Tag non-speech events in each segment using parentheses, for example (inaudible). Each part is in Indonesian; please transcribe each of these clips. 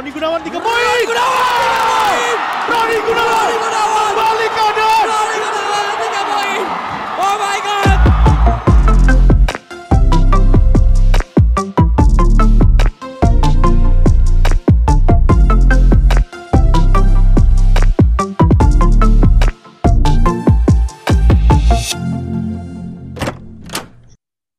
Roni Gunawan tiga poin. Roni Gunawan. Roni Gunawan. Balik kanan. Roni Gunawan tiga poin. Oh my god.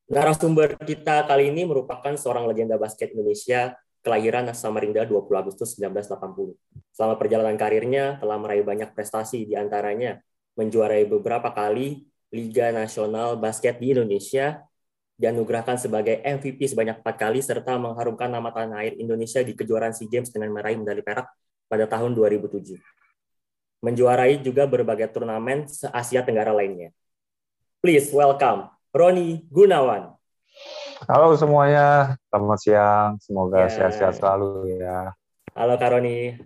Narasumber kita kali ini merupakan seorang legenda basket Indonesia kelahiran Samarinda 20 Agustus 1980. Selama perjalanan karirnya telah meraih banyak prestasi di antaranya menjuarai beberapa kali Liga Nasional Basket di Indonesia, dianugerahkan sebagai MVP sebanyak empat kali serta mengharumkan nama tanah air Indonesia di kejuaraan SEA Games dengan meraih medali perak pada tahun 2007. Menjuarai juga berbagai turnamen se-Asia Tenggara lainnya. Please welcome Roni Gunawan. Halo semuanya, selamat siang. Semoga Ya. sehat-sehat selalu ya. Halo Kak Roni,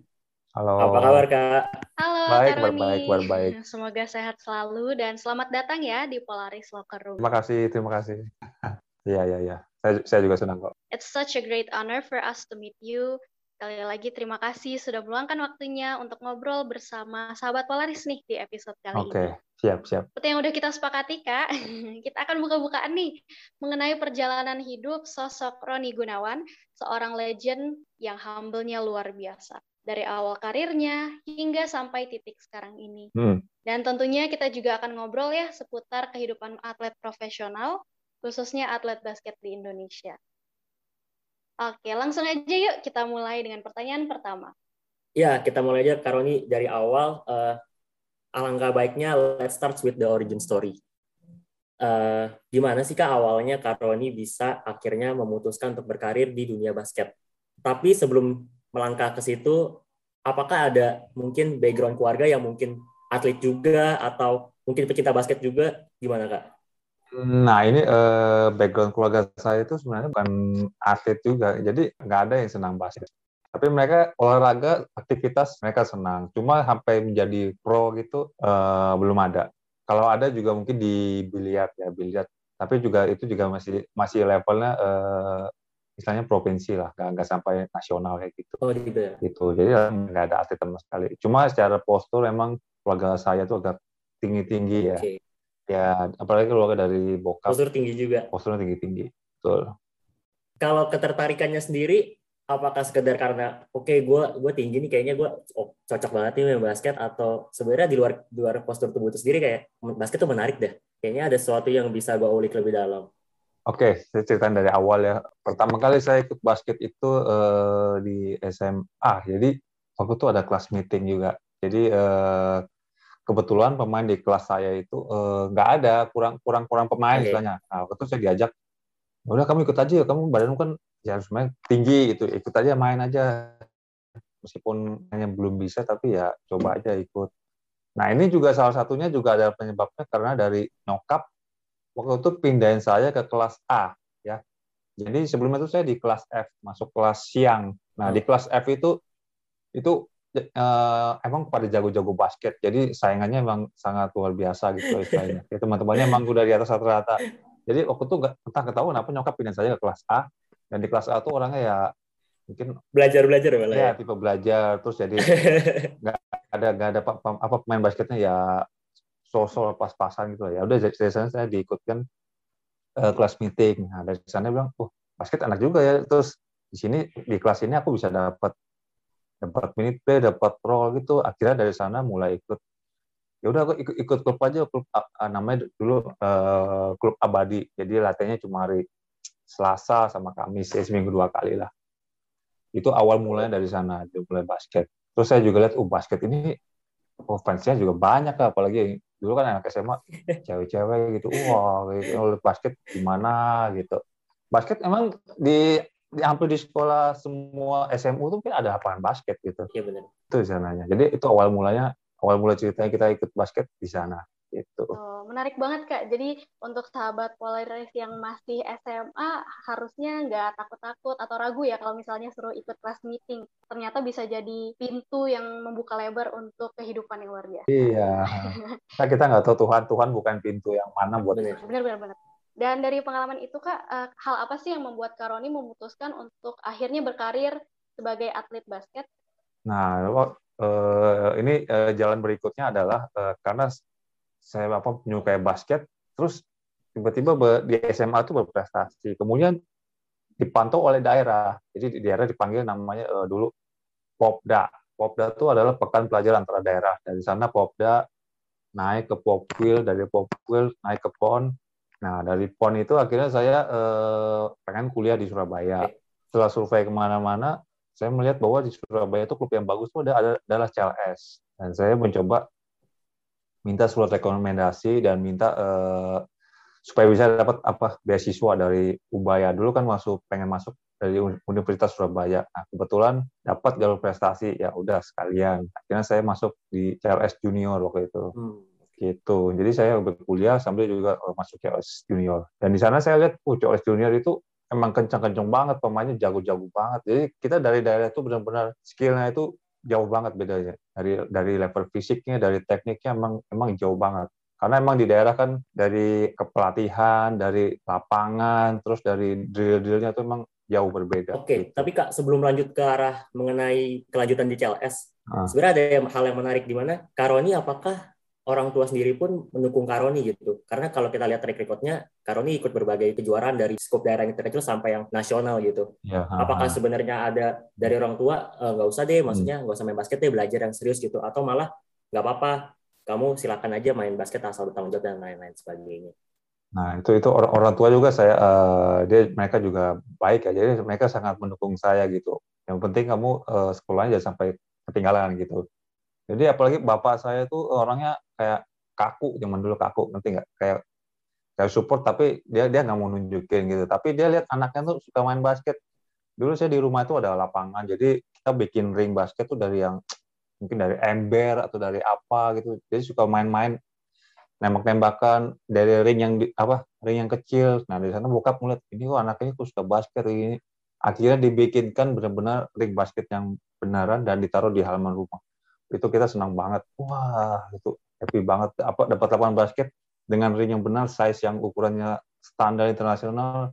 Halo. apa kabar Kak? Halo, Baik, Kak baik, Roni. baik, baik, baik. Semoga sehat selalu dan selamat datang ya di Polaris Locker Room. Terima kasih, terima kasih. (laughs) Iya, iya, iya. Saya, saya juga senang kok. It's such a great honor for us to meet you. Sekali lagi terima kasih sudah meluangkan waktunya untuk ngobrol bersama sahabat Polaris nih di episode kali Oke, ini. siap, siap. Seperti yang udah kita sepakati, Kak, (laughs) kita akan buka-bukaan nih mengenai perjalanan hidup sosok Roni Gunawan, seorang legend yang humble-nya luar biasa. Dari awal karirnya hingga sampai titik sekarang ini. Hmm. Dan tentunya kita juga akan ngobrol ya seputar kehidupan atlet profesional, khususnya atlet basket di Indonesia. Oke, langsung aja yuk kita mulai dengan pertanyaan pertama. Ya, kita mulai aja Kak Roni dari awal. eh, alangkah baiknya let's start with the origin story. Eh, gimana sih Kak awalnya Kak Roni bisa akhirnya memutuskan untuk berkarir di dunia basket? Tapi sebelum melangkah ke situ, apakah ada mungkin background keluarga yang mungkin atlet juga atau mungkin pecinta basket juga? Gimana Kak? Nah, ini eh, background keluarga saya itu sebenarnya bukan atlet juga. Jadi nggak ada yang senang basket. Tapi mereka olahraga, aktivitas mereka senang. Cuma sampai menjadi pro gitu eh, belum ada. Kalau ada juga mungkin di biliar ya, biliar. Tapi juga itu juga masih masih levelnya eh, misalnya provinsi lah, nggak, nggak sampai nasional kayak gitu. Oh gitu ya. gitu. Jadi ya nggak ada atlet sama sekali. Cuma secara postur memang keluarga saya tuh agak tinggi-tinggi ya. Ya, apalagi keluarga dari bokap Postur tinggi juga. posturnya tinggi-tinggi. Betul. Kalau ketertarikannya sendiri, apakah sekedar karena oke gue gue tinggi nih kayaknya gue cocok banget nih main basket atau sebenarnya di luar di luar postur tubuh itu sendiri kayak basket tuh menarik deh. Kayaknya ada sesuatu yang bisa gue ulik lebih dalam. Oke, saya ceritain dari awal ya. Pertama kali saya ikut basket itu eh, di SMA. Jadi waktu itu ada kelas meeting juga. Jadi eh, kebetulan pemain di kelas saya itu eh, nggak ada, kurang kurang kurang pemain Oke. istilahnya. Nah, waktu itu saya diajak, "Ya udah kamu ikut aja, kamu badanmu kan ya harus main tinggi itu, ikut aja main aja. Meskipun hanya belum bisa, tapi ya coba aja ikut. Nah ini juga salah satunya juga ada penyebabnya karena dari nyokap waktu itu pindahin saya ke kelas A ya. Jadi sebelumnya itu saya di kelas F, masuk kelas siang. Nah, di kelas F itu itu eh, emang pada jago-jago basket. Jadi saingannya emang sangat luar biasa gitu istilahnya. Ya, teman-temannya emang udah di atas rata-rata. Jadi waktu itu nggak entah ketahuan kenapa nyokap pindahin saya ke kelas A dan di kelas A tuh orangnya ya mungkin Belajar belajar malah ya. ya tipe belajar terus jadi (laughs) ada nggak ada pa- pa- apa pemain basketnya ya sosok pas-pasan gitu ya udah dari sana saya diikutkan eh, kelas meeting nah dari sana bilang oh basket enak juga ya terus di sini di kelas ini aku bisa dapat dapat minute play dapat role gitu akhirnya dari sana mulai ikut. Ya udah aku ikut, ikut klub aja klub ah, namanya dulu eh, klub abadi. Jadi latihannya cuma hari Selasa sama Kamis ya seminggu dua kali lah. Itu awal mulanya dari sana dia mulai basket. Terus saya juga lihat oh basket ini oh fansnya juga banyak lah apalagi dulu kan anak SMA cewek-cewek gitu. Wah gitu, basket gimana gitu. Basket emang di, di hampir di sekolah semua SMU tuh kan ada lapangan basket gitu Iya benar. itu di sananya jadi itu awal mulanya awal mulai ceritanya kita ikut basket di sana gitu Oh, menarik banget Kak. Jadi untuk sahabat Polaris yang masih SMA harusnya nggak takut-takut atau ragu ya kalau misalnya suruh ikut kelas meeting. Ternyata bisa jadi pintu yang membuka lebar untuk kehidupan yang luar biasa. iya (laughs) nah, kita nggak tahu Tuhan Tuhan bukan pintu yang mana buat Benar. Benar-benar banget. Dan dari pengalaman itu Kak, eh, hal apa sih yang membuat Kak Roni memutuskan untuk akhirnya berkarir sebagai atlet basket? Nah, uh, ini uh, jalan berikutnya adalah karena saya apa menyukai basket, terus tiba-tiba di SMA itu berprestasi. Kemudian dipantau oleh daerah. Jadi di daerah dipanggil namanya dulu Popda. Popda itu adalah pekan pelajaran antara daerah. Dari sana Popda naik ke Popwil, dari Popwil naik ke PON. Nah, dari PON itu akhirnya saya eh, pengen kuliah di Surabaya. Setelah survei ke mana-mana, saya melihat bahwa di Surabaya itu klub yang bagus itu ada, adalah CLS. Dan saya mencoba minta surat rekomendasi dan minta uh, supaya bisa dapat apa beasiswa dari Ubaya dulu kan masuk pengen masuk dari Universitas Surabaya. Nah, kebetulan dapat jalur prestasi ya udah sekalian. Akhirnya saya masuk di CLS Junior waktu itu. Hmm. Gitu. Jadi saya berkuliah sambil juga oh, masuk CLS Junior. Dan di sana saya lihat, oh CLS Junior itu emang kencang-kencang banget pemainnya jago-jago banget. Jadi kita dari daerah itu benar-benar skillnya itu jauh banget bedanya. Dari dari level fisiknya, dari tekniknya emang emang jauh banget. Karena emang di daerah kan dari kepelatihan, dari lapangan, terus dari drill-drillnya itu emang jauh berbeda. Oke, okay, gitu. tapi Kak sebelum lanjut ke arah mengenai kelanjutan di CLS, ah. sebenarnya ada hal yang menarik di mana Karoni apakah orang tua sendiri pun mendukung Karoni gitu. Karena kalau kita lihat track recordnya, Karoni ikut berbagai kejuaraan dari skop daerah yang terkecil sampai yang nasional gitu. Ya, Apakah sebenarnya ada dari orang tua eh, nggak usah deh, maksudnya hmm. nggak usah main basket deh, belajar yang serius gitu, atau malah nggak apa-apa, kamu silakan aja main basket asal bertanggung jawab dan lain-lain sebagainya. Nah itu itu orang orang tua juga saya uh, dia mereka juga baik ya, jadi mereka sangat mendukung saya gitu. Yang penting kamu uh, sekolahnya jangan sampai ketinggalan gitu. Jadi apalagi bapak saya tuh orangnya kayak kaku zaman dulu kaku nanti nggak kayak kayak support tapi dia dia nggak mau nunjukin gitu. Tapi dia lihat anaknya tuh suka main basket. Dulu saya di rumah itu ada lapangan, jadi kita bikin ring basket tuh dari yang mungkin dari ember atau dari apa gitu. Jadi suka main-main nembak-nembakan dari ring yang di, apa ring yang kecil. Nah di sana bokap ngeliat ini kok anaknya kok suka basket ini. Akhirnya dibikinkan benar-benar ring basket yang benaran dan ditaruh di halaman rumah itu kita senang banget wah itu happy banget. Apa dapat lapangan basket dengan ring yang benar size yang ukurannya standar internasional.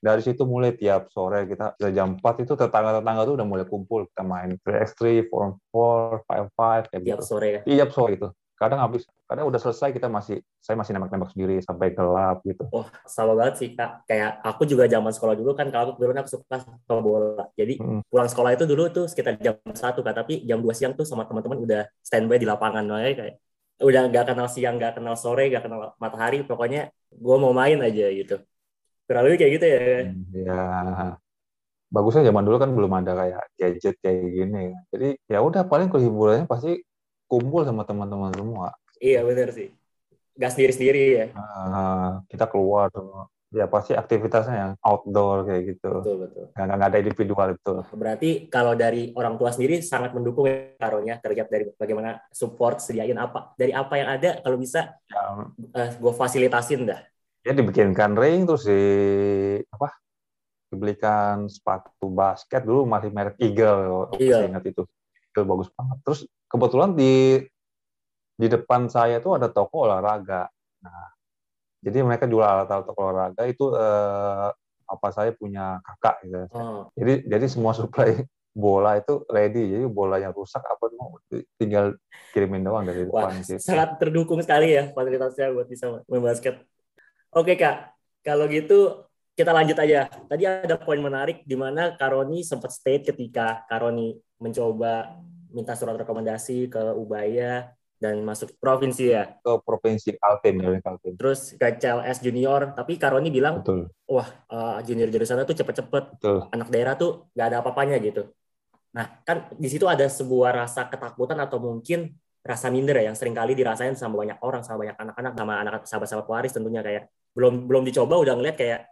Dari situ mulai tiap sore kita, kita jam 4 itu tetangga-tetangga tuh udah mulai kumpul. Kita main 3x3, 4x4, 5x5 kayak tiap gitu. sore ya? Iya, tiap sore itu kadang habis kadang udah selesai kita masih saya masih nembak-nembak sendiri sampai gelap gitu. Oh sama banget sih kak. Kayak aku juga zaman sekolah dulu kan kalau aku dulu aku suka sepak bola. Jadi hmm. pulang sekolah itu dulu tuh sekitar jam satu kak. Tapi jam dua siang tuh sama teman-teman udah standby di lapangan makanya kayak udah nggak kenal siang nggak kenal sore nggak kenal matahari pokoknya gue mau main aja gitu kurang lebih kayak gitu ya ya bagusnya zaman dulu kan belum ada kayak gadget kayak gini jadi ya udah paling kehiburannya pasti kumpul sama teman-teman semua. Iya benar sih. Gak sendiri-sendiri ya. Uh, kita keluar semua. Ya pasti aktivitasnya yang outdoor kayak gitu. Betul betul. Gak, gak ada individual itu. Berarti kalau dari orang tua sendiri sangat mendukung ya karonya terlihat dari bagaimana support sediain apa dari apa yang ada kalau bisa ya. uh, eh, gue fasilitasin dah. Ya dibikinkan ring terus di apa dibelikan sepatu basket dulu masih merek Eagle. Iya. Ingat itu. Eagle bagus banget. Terus kebetulan di di depan saya itu ada toko olahraga. Nah, jadi mereka jual alat-alat olahraga itu eh, apa saya punya kakak gitu. Oh. Jadi jadi semua supply bola itu ready. Jadi bola yang rusak apa mau tinggal kirimin doang dari depan. Wah, gitu. sangat terdukung sekali ya fasilitasnya buat bisa main basket. Oke kak, kalau gitu kita lanjut aja. Tadi ada poin menarik di mana Karoni sempat state ketika Karoni mencoba minta surat rekomendasi ke Ubaya dan masuk provinsi ya. Ke provinsi Kaltim ya Kaltim. Terus ke CLS junior. Tapi Karoni bilang Betul. wah uh, junior junior sana tuh cepet-cepet. Anak daerah tuh nggak ada apa-apanya gitu. Nah kan di situ ada sebuah rasa ketakutan atau mungkin rasa minder ya yang sering kali dirasain sama banyak orang sama banyak anak-anak sama anak sahabat-sahabat waris tentunya kayak belum belum dicoba udah ngeliat kayak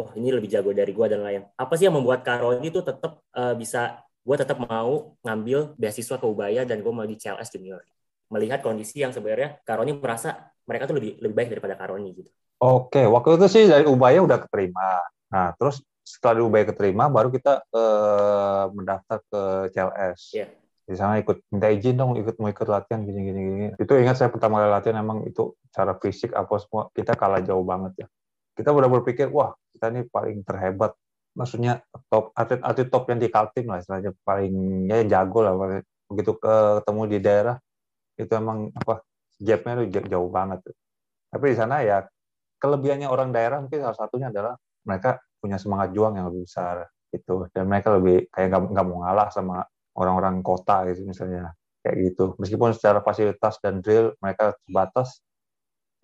oh ini lebih jago dari gua dan lain apa sih yang membuat Karoni itu tetap uh, bisa gue tetap mau ngambil beasiswa ke Ubaya dan gue mau di CLS Junior. Melihat kondisi yang sebenarnya Karoni merasa mereka tuh lebih lebih baik daripada Karoni gitu. Oke, waktu itu sih dari Ubaya udah keterima. Nah, terus setelah di Ubaya keterima, baru kita eh, mendaftar ke CLS. Yeah. Di sana ikut minta izin dong, ikut mau ikut latihan gini gini gini. Itu ingat saya pertama kali latihan emang itu cara fisik apa semua kita kalah jauh banget ya. Kita udah berpikir wah kita ini paling terhebat maksudnya top atlet-atlet top yang di Kaltim lah istilahnya paling ya jago lah begitu ketemu di daerah itu emang apa gapnya tuh jauh banget. Tapi di sana ya kelebihannya orang daerah mungkin salah satunya adalah mereka punya semangat juang yang lebih besar itu dan mereka lebih kayak nggak mau ngalah sama orang-orang kota gitu misalnya kayak gitu. Meskipun secara fasilitas dan drill mereka terbatas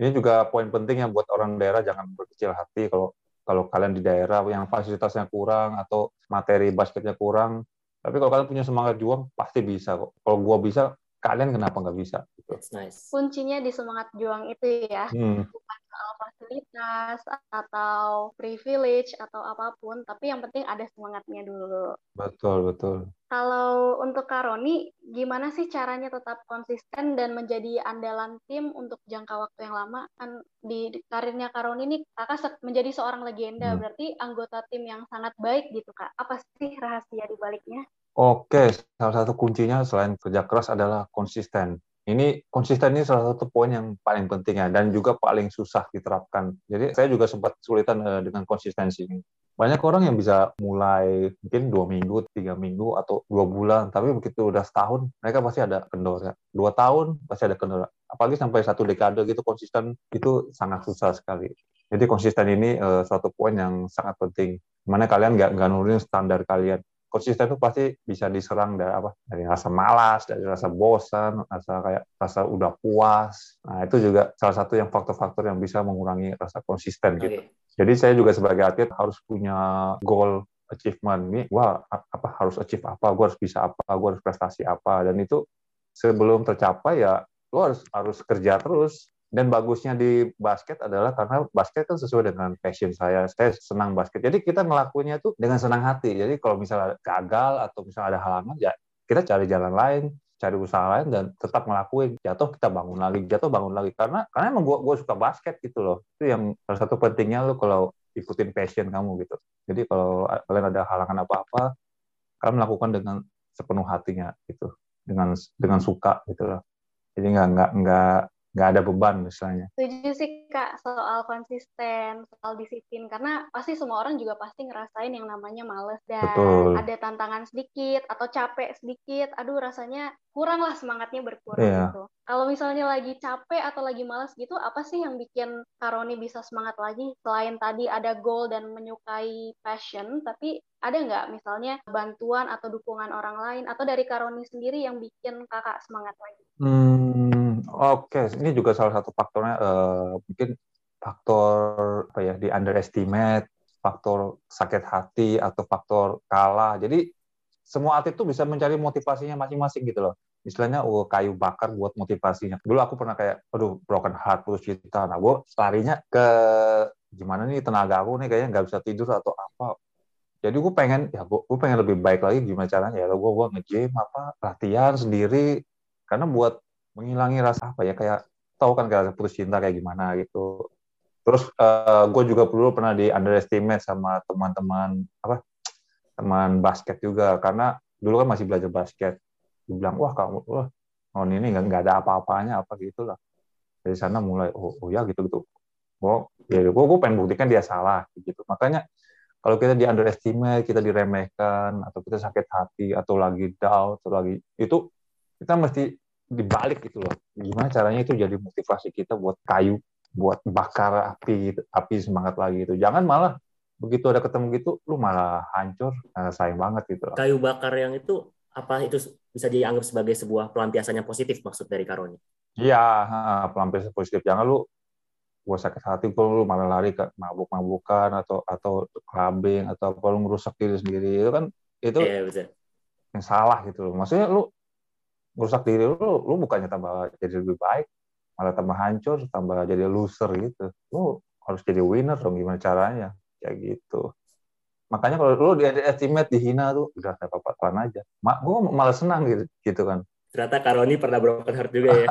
ini juga poin penting yang buat orang daerah jangan berkecil hati kalau kalau kalian di daerah yang fasilitasnya kurang atau materi basketnya kurang. Tapi kalau kalian punya semangat juang pasti bisa kok. Kalau gua bisa kalian kenapa nggak bisa gitu. nice. kuncinya di semangat juang itu ya hmm. bukan soal fasilitas atau privilege atau apa pun tapi yang penting ada semangatnya dulu betul betul kalau untuk Karoni, gimana sih caranya tetap konsisten dan menjadi andalan tim untuk jangka waktu yang lama? Kan di karirnya Karoni ini kakak menjadi seorang legenda, hmm. berarti anggota tim yang sangat baik gitu kak. Apa sih rahasia di baliknya? Oke, salah satu kuncinya selain kerja keras adalah konsisten. Ini konsisten ini salah satu poin yang paling penting ya, dan juga paling susah diterapkan. Jadi saya juga sempat kesulitan uh, dengan konsistensi ini banyak orang yang bisa mulai mungkin dua minggu, tiga minggu atau dua bulan, tapi begitu udah setahun mereka pasti ada kendora. Dua tahun pasti ada kendora. Apalagi sampai satu dekade gitu konsisten itu sangat susah sekali. Jadi konsisten ini uh, suatu poin yang sangat penting. Mana kalian nggak nurunin standar kalian. Konsisten itu pasti bisa diserang dari apa? Dari rasa malas, dari rasa bosan, rasa kayak rasa udah puas. Nah itu juga salah satu yang faktor-faktor yang bisa mengurangi rasa konsisten gitu. Okay jadi saya juga sebagai atlet harus punya goal achievement nih, wah apa harus achieve apa, gue harus bisa apa, gue harus prestasi apa, dan itu sebelum tercapai ya lo harus harus kerja terus. Dan bagusnya di basket adalah karena basket kan sesuai dengan passion saya, saya senang basket. Jadi kita ngelakuinnya tuh dengan senang hati. Jadi kalau misalnya gagal atau misalnya ada halangan, ya kita cari jalan lain, cari usaha lain dan tetap ngelakuin. Jatuh kita bangun lagi jatuh bangun lagi. Karena karena emang gua gua suka basket gitu loh. Itu yang salah satu pentingnya lo kalau ikutin passion kamu gitu. Jadi kalau kalian ada halangan apa apa kalian melakukan dengan sepenuh hatinya gitu. Dengan dengan suka gitu loh. Jadi nggak nggak nggak nggak ada beban misalnya. Setuju sih kak soal konsisten, soal disiplin karena pasti semua orang juga pasti ngerasain yang namanya males dan Betul. ada tantangan sedikit atau capek sedikit, aduh rasanya kurang lah semangatnya berkurang yeah. gitu. Kalau misalnya lagi capek atau lagi males gitu, apa sih yang bikin Karoni bisa semangat lagi selain tadi ada goal dan menyukai passion, tapi ada nggak misalnya bantuan atau dukungan orang lain atau dari Karoni sendiri yang bikin kakak semangat lagi? Hmm Oke, ini juga salah satu faktornya uh, mungkin faktor apa ya di underestimate, faktor sakit hati atau faktor kalah. Jadi semua atlet itu bisa mencari motivasinya masing-masing gitu loh. Istilahnya uh, kayu bakar buat motivasinya. Dulu aku pernah kayak, aduh broken heart putus cinta. Nah, gue larinya ke gimana nih tenaga aku nih kayaknya nggak bisa tidur atau apa. Jadi gue pengen, ya gue, gue pengen lebih baik lagi gimana caranya ya. Gue gue nge-gym apa latihan sendiri karena buat menghilangi rasa apa ya kayak tahu kan kayak putus cinta kayak gimana gitu. Terus uh, eh, gue juga dulu pernah di underestimate sama teman-teman apa teman basket juga. Karena dulu kan masih belajar basket. Dibilang wah kamu wah oh ini nggak ada apa-apanya apa gitu lah. Dari sana mulai oh, oh ya gitu gitu. Oh ya gue gue pengen buktikan dia salah gitu. Makanya kalau kita di underestimate kita diremehkan atau kita sakit hati atau lagi down atau lagi itu kita mesti dibalik gitu loh. Gimana caranya itu jadi motivasi kita buat kayu, buat bakar api api semangat lagi itu. Jangan malah begitu ada ketemu gitu, lu malah hancur, nah, sayang banget gitu. Loh. Kayu bakar yang itu apa itu bisa dianggap sebagai sebuah pelampiasan yang positif maksud dari Karoni? Iya, pelampiasan positif. Jangan lu gua sakit hati kalau lu malah lari ke mabuk-mabukan atau atau clubbing atau apa lu ngerusak diri sendiri itu kan itu yeah, betul. yang salah gitu loh. Maksudnya lu merusak diri lu, lu bukannya tambah jadi lebih baik, malah tambah hancur, tambah jadi loser gitu. Lu harus jadi winner dong gimana caranya, kayak gitu. Makanya kalau lu di estimate dihina tuh udah apa apa aja. Mak, gue malah senang gitu, gitu kan. Ternyata Karoni pernah broken heart juga ya.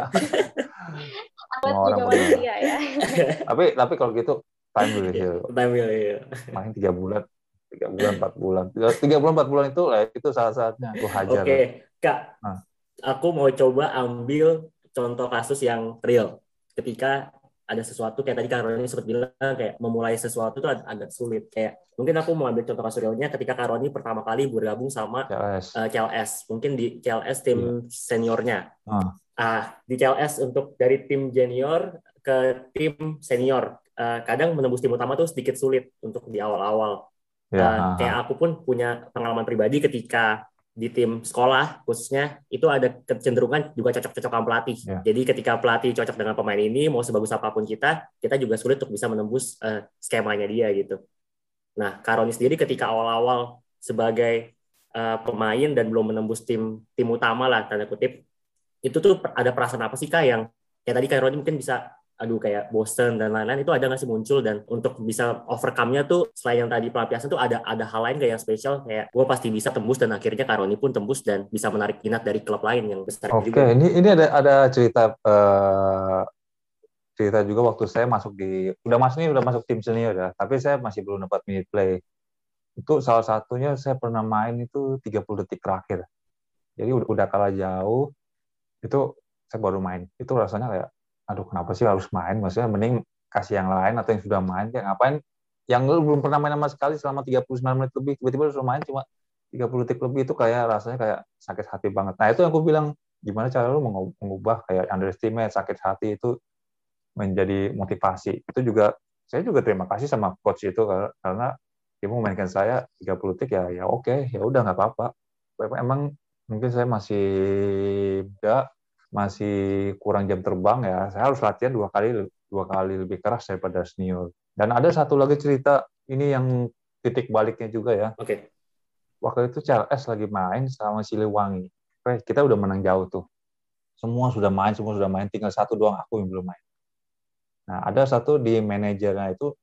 (laughs) Semua orang manusia ya. (laughs) tapi tapi kalau gitu time will heal. (laughs) Time will heal. Main tiga bulan, tiga bulan, empat bulan, tiga bulan, empat bulan itu lah itu salah saatnya gue hajar. Oke, okay. kak. Nah aku mau coba ambil contoh kasus yang real. Ketika ada sesuatu kayak tadi Kak Roni sempat bilang kayak memulai sesuatu itu agak sulit. Kayak mungkin aku mau ambil contoh kasus realnya ketika Kak Roni pertama kali bergabung sama CLS. uh, CLS mungkin di CLS tim Iya. seniornya. Ah. ah di CLS untuk dari tim junior ke tim senior. Uh, kadang menembus tim utama tuh sedikit sulit untuk di awal-awal. Ya, Uh, ah, kayak aku pun punya pengalaman pribadi ketika di tim sekolah khususnya itu ada kecenderungan juga cocok-cocokan pelatih. Ya. Jadi ketika pelatih cocok dengan pemain ini mau sebagus apa pun kita, kita juga sulit untuk bisa menembus uh, skemanya dia gitu. Nah, Karoni sendiri ketika awal-awal sebagai uh, pemain dan belum menembus tim tim utama lah tanda kutip, itu tuh ada perasaan apa sih kak yang kayak tadi Karoni mungkin bisa aduh kayak bosen dan lain-lain itu ada nggak sih muncul dan untuk bisa overcome-nya tuh selain yang tadi pelampiasan tuh ada ada hal lain kayak yang spesial kayak gue pasti bisa tembus dan akhirnya Karoni pun tembus dan bisa menarik minat dari klub lain yang besar Oke, juga. ini ini ada ada cerita eh, cerita juga waktu saya masuk di udah masuk ini udah masuk tim senior ya, tapi saya masih belum dapat minute play. Itu salah satunya saya pernah main itu 30 detik terakhir. Jadi udah, udah kalah jauh, itu saya baru main. Itu rasanya kayak aduh kenapa sih harus main? Maksudnya mending kasih yang lain atau yang sudah main kayak ngapain yang lu belum pernah main sama sekali selama 39 menit lebih tiba-tiba sudah main cuma 30 detik lebih itu kayak rasanya kayak sakit hati banget. Nah, itu yang aku bilang gimana cara lu mengu- mengubah kayak underestimate sakit hati itu menjadi motivasi. Itu juga saya juga terima kasih sama coach itu kar- karena dia mau mainkan saya 30 detik ya ya oke, ya udah nggak apa-apa. Emang mungkin saya masih muda, masih kurang jam terbang ya. Saya harus latihan dua kali dua kali lebih keras daripada senior. Dan ada satu lagi cerita ini yang titik baliknya juga ya Oke, waktu itu CLS lagi main sama Siliwangi. Oke, kita udah menang jauh tuh. Semua sudah main, semua sudah main, tinggal satu doang aku yang belum main. Nah, ada satu di manajernya itu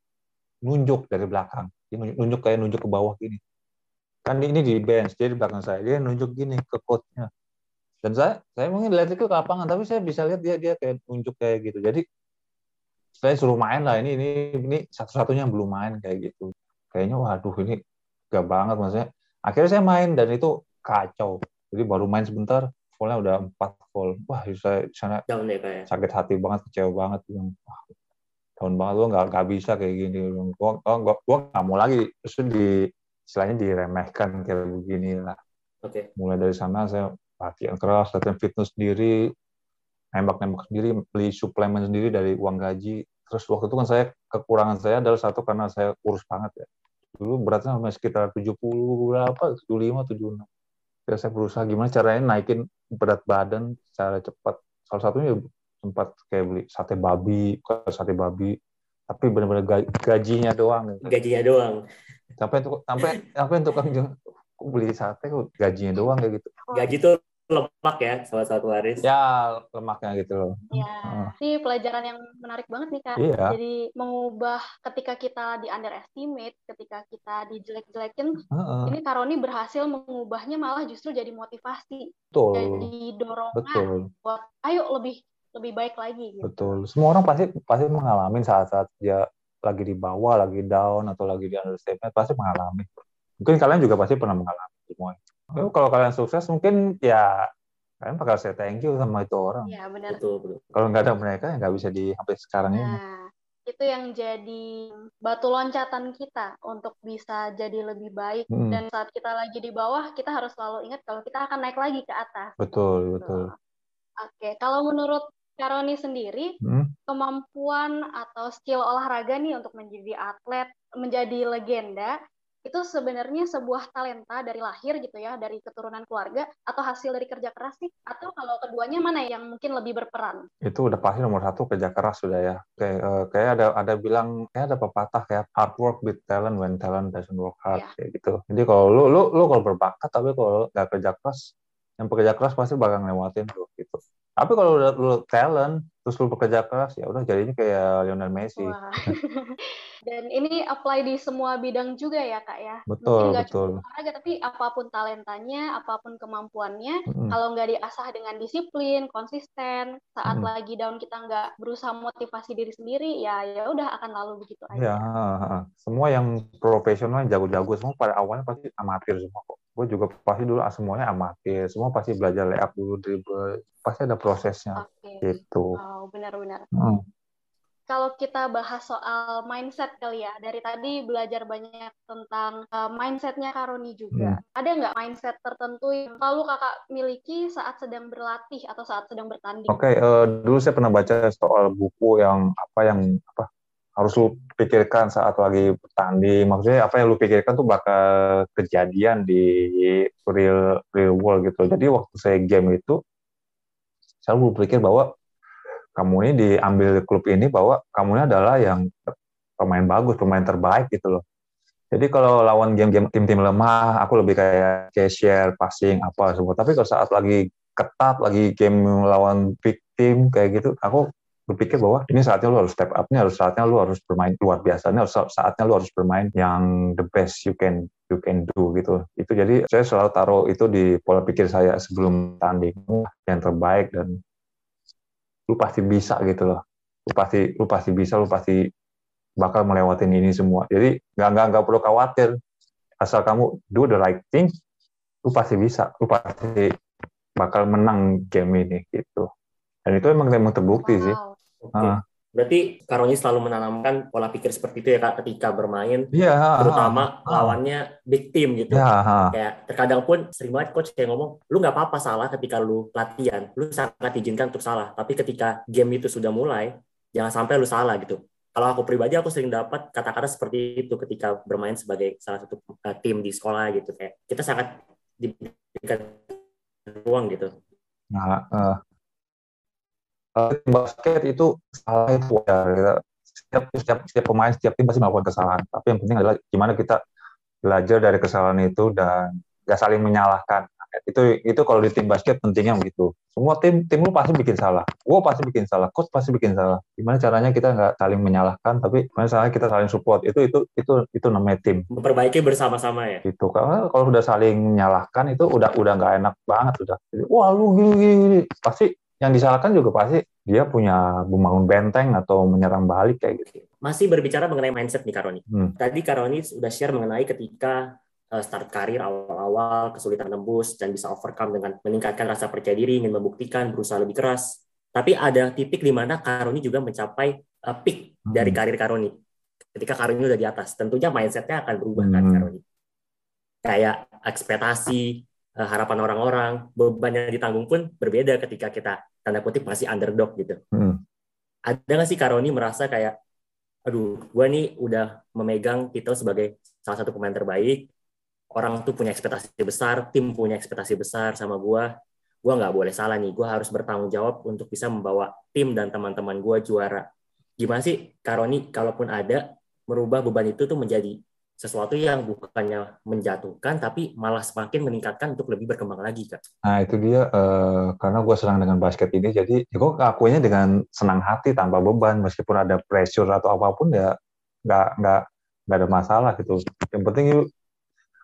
nunjuk dari belakang. Dia nunjuk, nunjuk kayak nunjuk ke bawah gini. Kan ini di bench, dia di belakang saya. Dia nunjuk gini ke coachnya. Dan saya, saya mungkin lihat itu ke lapangan, tapi saya bisa lihat dia dia kayak nunjuk kayak gitu. Jadi saya suruh main lah ini ini ini satu-satunya yang belum main kayak gitu. Kayaknya waduh ini gak banget maksudnya. Akhirnya saya main dan itu kacau. Jadi baru main sebentar volnya udah empat vol wah saya di sana deh kayak. sakit hati banget kecewa banget. Wah tahun banget gua nggak nggak bisa kayak gini. Gua gua gua, nggak mau lagi. Terus di istilahnya diremehkan kayak begini lah. Oke, mulai dari sana saya latihan keras latihan fitness sendiri nembak-nembak sendiri beli suplemen sendiri dari uang gaji. Terus waktu itu kan saya kekurangan saya adalah satu karena saya kurus banget ya. Dulu beratnya sampai sekitar 70 berapa 75 76 ya saya berusaha gimana caranya naikin berat badan secara cepat. Salah satunya sempat kayak beli sate babi sate babi tapi benar-benar ga- gajinya doang. Gajinya doang. sampai sampai sampai untuk kok beli sate gajinya doang kayak gitu. Gaji tuh lemak ya, salah satu waris. ya lemaknya gitu loh Ya, Ah. ini pelajaran yang menarik banget nih kak. Iya. Jadi mengubah ketika kita di underestimate, ketika kita dijelek-jelekin, Heeh, ini Karoni berhasil mengubahnya malah justru jadi motivasi, betul jadi dorongan betul buat ayo lebih lebih baik lagi gitu. betul semua orang pasti pasti mengalami saat-saat dia lagi di bawah lagi down atau lagi di understatement pasti mengalami mungkin kalian juga pasti pernah mengalami semua kalau kalian sukses mungkin ya kalian bakal saya thank you sama itu orang Ya benar. Betul, betul. kalau nggak ada mereka ya nggak bisa di sampai sekarang ini Nah, itu yang jadi batu loncatan kita untuk bisa jadi lebih baik. Mm. Dan saat kita lagi di bawah, kita harus selalu ingat kalau kita akan naik lagi ke atas. betul betul Oke, kalau menurut Karoni sendiri, Hmm, kemampuan atau skill olahraga nih untuk menjadi atlet, menjadi legenda, itu sebenarnya sebuah talenta dari lahir gitu ya, dari keturunan keluarga, atau hasil dari kerja keras sih? Atau kalau keduanya mana yang mungkin lebih berperan? itu udah pasti nomor satu kerja keras sudah ya kayak eh, kayak ada ada bilang kayak ada pepatah kayak hard work with talent when talent doesn't work hard Iya. kayak gitu jadi kalau lu lu lu kalau berbakat tapi kalau nggak kerja keras yang pekerja keras pasti bakal ngelewatin tuh gitu tapi kalau udah lu talent terus lu bekerja keras ya udah jadinya kayak Lionel Messi Wah. (laughs) Dan ini apply di semua bidang juga ya kak ya? betul Mungkin betul cuma olahraga, tapi apa pun talentanya, apa pun kemampuannya, Mm-mm. kalau nggak diasah dengan disiplin, konsisten, saat Mm. lagi down kita nggak berusaha motivasi diri sendiri, ya ya udah akan lalu begitu aja. Ya, semua yang profesional jago-jago semua pada awalnya pasti amatir semua kok. Gue juga pasti dulu ah, semuanya amatir, semua pasti belajar layup dulu dribble, pasti ada prosesnya Oke. gitu. Oh, benar-benar. Hmm. kalau kita bahas soal mindset kali ya. Dari tadi belajar banyak tentang uh, mindsetnya Karoni juga. Hmm. Ada nggak mindset tertentu yang selalu kakak miliki saat sedang berlatih atau saat sedang bertanding? Oke, okay, uh, dulu saya pernah baca soal buku yang apa yang apa harus lu pikirkan saat lagi bertanding. Maksudnya apa yang lu pikirkan tuh bakal kejadian di real real world gitu. Jadi waktu saya game itu, saya berpikir bahwa kamu ini diambil klub ini bahwa kamu ini adalah yang pemain bagus, pemain terbaik gitu loh. Jadi kalau lawan game-game tim-tim lemah, aku lebih kayak cashier, passing, apa semua. Tapi kalau saat lagi ketat, lagi game lawan big team kayak gitu, aku berpikir bahwa ini saatnya lu harus step up, ini harus saatnya lu harus bermain luar biasa, ini harus saatnya lu harus bermain yang the best you can you can do gitu. Itu jadi saya selalu taruh itu di pola pikir saya sebelum tanding yang terbaik dan lu pasti bisa gitu loh. Lu pasti lu pasti bisa, lu pasti bakal melewatin ini semua. Jadi nggak nggak nggak perlu khawatir asal kamu do the right thing, lu pasti bisa, lu pasti bakal menang game ini gitu. Dan itu emang emang terbukti wow. sih. Okay. Uh. Berarti Karoni selalu menanamkan pola pikir seperti itu ya kak ketika bermain, yeah, terutama uh, lawannya big team gitu. Yeah, uh. Kayak terkadang pun sering banget coach kayak ngomong, lu nggak apa-apa salah ketika lu latihan, lu sangat diizinkan untuk salah. Tapi ketika game itu sudah mulai, jangan sampai lu salah gitu. Kalau aku pribadi aku sering dapat kata-kata seperti itu ketika bermain sebagai salah satu uh, tim di sekolah gitu kayak kita sangat diberikan ruang gitu. Nah, uh, basket itu salah itu wajar gitu. setiap setiap setiap pemain setiap tim pasti melakukan kesalahan. Tapi yang penting adalah gimana kita belajar dari kesalahan itu dan gak saling menyalahkan. Itu itu kalau di tim basket pentingnya begitu. Semua tim tim lu pasti bikin salah. Gue pasti bikin salah. Coach pasti bikin salah. Gimana caranya kita nggak saling menyalahkan tapi gimana caranya kita saling support? Itu itu itu itu namanya tim. Memperbaiki bersama-sama ya? Itu karena kalau sudah saling menyalahkan itu udah udah nggak enak banget udah. Wah lu gini gini, gini. pasti yang disalahkan juga pasti dia punya membangun benteng atau menyerang balik kayak gitu. Masih berbicara mengenai mindset nih Karoni. Hmm. Tadi Karoni sudah share mengenai ketika uh, start karir awal-awal kesulitan tembus dan bisa overcome dengan meningkatkan rasa percaya diri, ingin membuktikan, berusaha lebih keras. Tapi ada titik di mana Karoni juga mencapai uh, peak hmm. dari karir Karoni. Ketika Karoni udah di atas, tentunya mindsetnya akan berubah kan, hmm. kan Karoni. Kayak ekspektasi, harapan orang-orang, beban yang ditanggung pun berbeda ketika kita tanda kutip masih underdog gitu. Hmm. Ada nggak sih Karoni merasa kayak, aduh, gue nih udah memegang titel sebagai salah satu pemain terbaik, orang tuh punya ekspektasi besar, tim punya ekspektasi besar sama gue, gue nggak boleh salah nih, gue harus bertanggung jawab untuk bisa membawa tim dan teman-teman gue juara. Gimana sih Karoni, kalaupun ada, merubah beban itu tuh menjadi sesuatu yang bukannya menjatuhkan tapi malah semakin meningkatkan untuk lebih berkembang lagi kak. Nah itu dia uh, karena gue senang dengan basket ini jadi ya gue ngakuinnya dengan senang hati tanpa beban meskipun ada pressure atau apa pun ya nggak nggak nggak ada masalah gitu. Yang penting yuk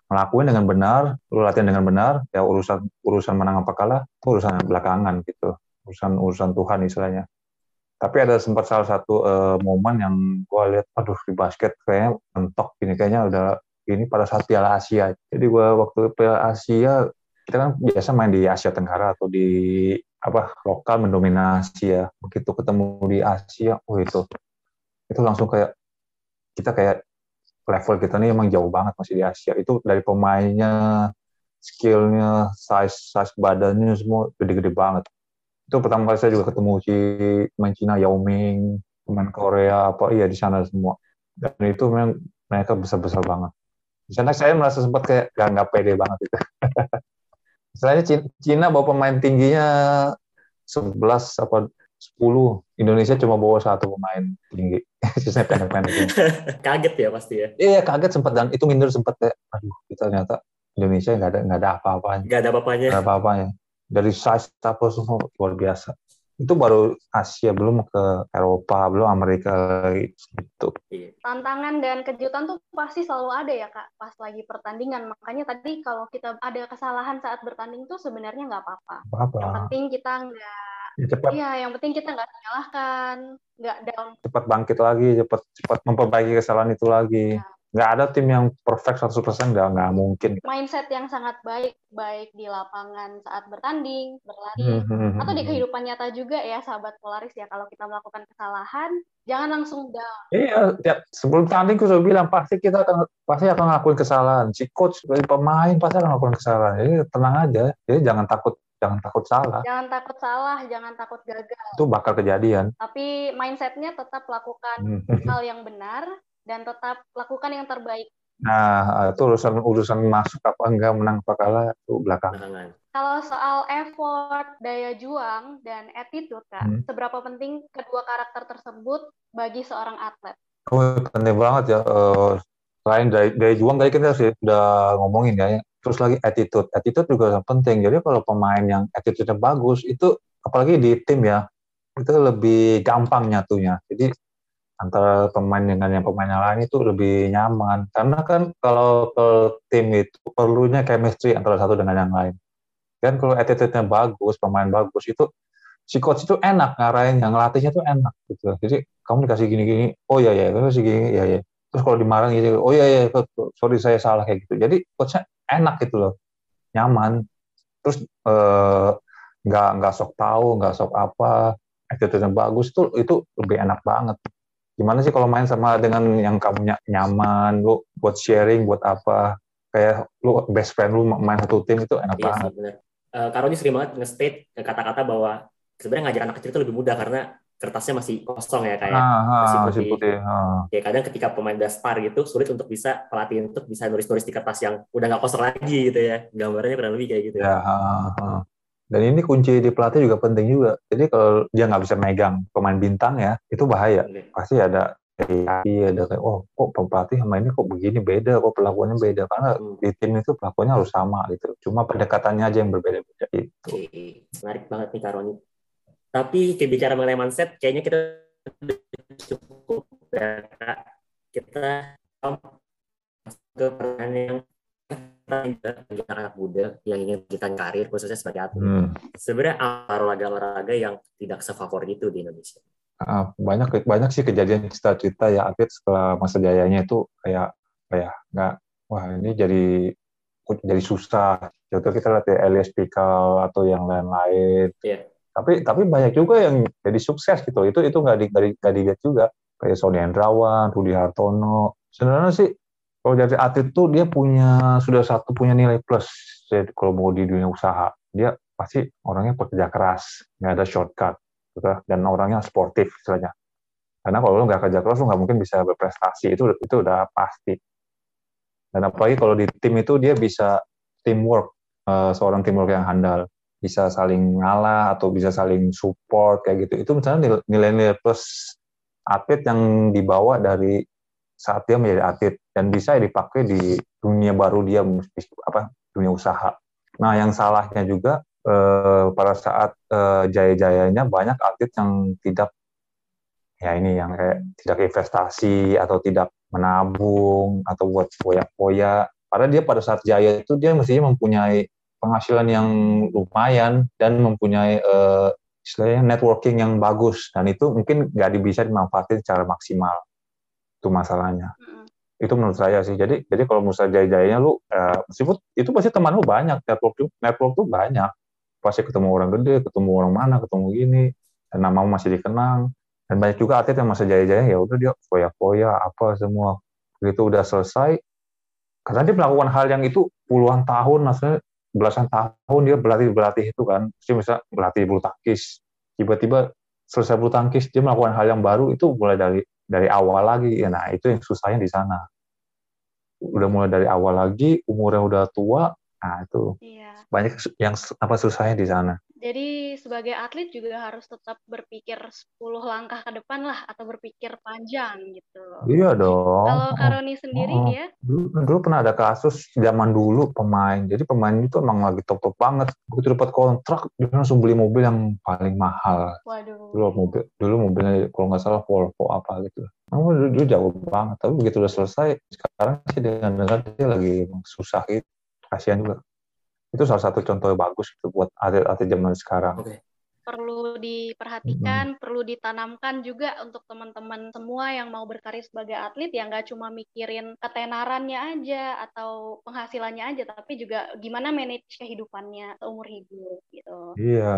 ngelakuin dengan benar, lu latihan dengan benar, ya urusan urusan menang apa kalah itu urusan belakangan gitu, urusan urusan Tuhan istilahnya tapi ada sempat salah satu uh, momen yang gue lihat aduh di basket kayaknya mentok ini kayaknya udah ini pada saat Piala Asia. Jadi gue waktu Piala Asia kita kan biasa main di Asia Tenggara atau di apa lokal mendominasi ya. Begitu ketemu di Asia oh itu itu langsung kayak kita kayak level kita nih emang jauh banget masih di Asia. Itu dari pemainnya skillnya size size badannya semua gede-gede banget itu pertama kali saya juga ketemu si pemain Cina Yao Ming pemain Korea apa iya di sana semua. Dan itu memang mereka besar besar banget. Di sana saya merasa sempat kayak gak nggak pede banget itu. (laughs) Misalnya Cina bawa pemain tingginya 11 apa 10 Indonesia cuma bawa satu pemain tinggi. (laughs) Sisanya pendek-pendek (laughs) kaget ya pasti ya? Iya kaget sempat dan itu minder sempat kayak aduh kita ternyata Indonesia nggak ada nggak ada apa-apanya. Nggak ada apa-apanya. Nggak ada apa-apanya dari size apa semua luar biasa. Itu baru Asia belum ke Eropa belum Amerika lagi gitu tantangan dan kejutan tuh pasti selalu ada ya kak pas lagi pertandingan. Makanya tadi kalau kita ada kesalahan saat bertanding tuh sebenarnya nggak apa-apa. Yang penting kita nggak ya, cepat. Iya, yang penting kita nggak menyalahkan, nggak down. Cepat bangkit lagi, cepat cepat memperbaiki kesalahan itu lagi. Ya nggak ada tim yang perfect 100% nggak nggak mungkin. Mindset yang sangat baik, baik di lapangan saat bertanding, berlari, Hmm, hmm, hmm, atau di hmm. kehidupan nyata juga ya, sahabat Polaris ya. Kalau kita melakukan kesalahan, jangan langsung down. Iya, tiap sebelum tanding gue sudah bilang pasti kita akan pasti akan ngelakuin kesalahan. Si coach pemain pasti akan ngelakuin kesalahan. Jadi tenang aja. Jadi jangan takut jangan takut salah. Jangan takut salah, jangan takut gagal. Itu bakal kejadian. Tapi mindsetnya tetap lakukan hal yang benar dan tetap lakukan yang terbaik. Nah, itu urusan urusan masuk apa enggak menang apa kalah itu belakang. belakangan. Kalau soal effort, daya juang, dan attitude, Kak, Hmm. seberapa penting kedua karakter tersebut bagi seorang atlet? Oh, penting banget ya. Eh, selain dari, dari juang tadi kita sih udah ngomongin ya. Terus lagi attitude. Attitude juga penting. Jadi kalau pemain yang attitude-nya bagus, itu apalagi di tim ya, itu lebih gampang nyatunya. Jadi antara pemain dengan yang pemain yang lain itu lebih nyaman. Karena kan kalau ke tim itu perlunya chemistry antara satu dengan yang lain. Dan kalau attitude-nya bagus, pemain bagus, itu si coach itu enak ngarahin, yang ngelatihnya tuh enak gitu. Jadi kamu dikasih gini-gini, oh iya ya, kamu gini, iya ya. Terus kalau dimarahin gitu, oh iya ya, sorry saya salah kayak gitu. Jadi coachnya enak gitu loh, nyaman. Terus eh, nggak nggak sok tahu, nggak sok apa, attitude-nya bagus tuh itu lebih enak banget. Gimana sih kalau main sama dengan yang kamu ny- nyaman, lu buat sharing, buat apa, kayak lu best friend lu main satu tim itu enak Iya banget. sih, benar. Eh, Karoni sering banget nge-state kata-kata bahwa sebenarnya ngajar anak kecil itu lebih mudah karena kertasnya masih kosong ya kayak. Ah, ah, masih masih putih. putih. ah. Ya kadang ketika pemain udah gitu sulit untuk bisa pelatih untuk bisa nulis-nulis di kertas yang udah nggak kosong lagi gitu ya. Gambarnya kurang lebih kayak gitu. Ya, ah, ah. Dan ini kunci di pelatih juga penting juga. Jadi kalau dia nggak bisa megang pemain bintang ya, itu bahaya. Oke. Pasti ada iya ada kayak oh kok pelatih sama ini kok begini beda, kok perlakuannya beda karena Hmm. di tim itu perlakuannya harus sama gitu. Cuma pendekatannya aja yang berbeda-beda gitu. Oke, menarik banget nih Karoni. Tapi bicara mengenai mindset, kayaknya kita cukup ya, Kak. Kita ke pertanyaan yang anak muda yang ingin melanjutkan karir khususnya sebagai atlet. Hmm. Sebenarnya apa olahraga-olahraga yang tidak sefavorit itu di Indonesia? Ah, banyak banyak sih kejadian cita-cita ya atlet setelah masa jayanya itu kayak kayak nggak wah ini jadi jadi susah. Contoh kita lihat ya Elias Pikal atau yang lain-lain. Iya. Tapi tapi banyak juga yang jadi sukses gitu. Itu itu nggak di, nggak di- nggak dilihat juga. Kayak Sony Hendrawan, Rudi Hartono. Sebenarnya sih kalau jadi atlet tuh dia punya sudah satu punya nilai plus. Jadi kalau mau di dunia usaha dia pasti orangnya pekerja keras, nggak ada shortcut gitu. dan orangnya sportif istilahnya. Karena kalau lu nggak kerja keras lu nggak mungkin bisa berprestasi itu itu udah pasti. Dan apalagi kalau di tim itu dia bisa teamwork, eh, seorang teamwork yang handal, bisa saling ngalah atau bisa saling support kayak gitu. Itu misalnya nil- nilai-nilai plus atlet yang dibawa dari saat dia menjadi atlet dan bisa dipakai di dunia baru dia apa dunia usaha. Nah, yang salahnya juga eh, pada saat eh, jaya-jayanya banyak atlet yang tidak ya ini yang kayak tidak investasi atau tidak menabung atau buat foya-foya. Padahal dia pada saat jaya itu dia mestinya mempunyai penghasilan yang lumayan dan mempunyai eh, istilahnya networking yang bagus dan itu mungkin nggak bisa dimanfaatin secara maksimal. Itu masalahnya. Mm-mm. itu menurut saya sih. Jadi jadi kalau menurut saya jaya-jayanya lu eh, meskipun itu pasti teman lu banyak network network tuh banyak. Pasti ketemu orang gede ketemu orang mana ketemu gini dan namamu masih dikenang. Dan banyak juga atlet yang masa jaya-jaya ya udah dia foya-foya apa semua. Begitu udah selesai karena dia melakukan hal yang itu puluhan tahun maksudnya belasan tahun dia berlatih berlatih itu kan. Dia bisa berlatih bulu tangkis. Tiba-tiba selesai bulu tangkis dia melakukan hal yang baru itu mulai dari dari awal lagi. Ya nah itu yang susahnya di sana. Udah mulai dari awal lagi umurnya udah tua nah itu Iya. banyak yang apa susahnya di sana Jadi sebagai atlet juga harus tetap berpikir 10 langkah ke depan lah atau berpikir panjang gitu. iya dong. Kalau Karoni sendiri oh. ya, dulu, dulu pernah ada kasus zaman dulu pemain. Jadi pemain itu emang lagi top top banget. Begitu dapat kontrak dia langsung beli mobil yang paling mahal. Waduh. dulu mobil dulu mobilnya kalau nggak salah Volvo apa gitu. Oh, dulu, dulu jauh banget. Tapi begitu udah selesai sekarang sih dengan dengar dia lagi susah gitu. Kasihan juga itu salah satu contoh yang bagus gitu buat atlet-atlet zaman sekarang Oke. perlu diperhatikan, perlu ditanamkan juga untuk teman-teman semua yang mau berkarir sebagai atlet ya nggak cuma mikirin ketenarannya aja atau penghasilannya aja, tapi juga gimana manage kehidupannya seumur hidup gitu. Iya,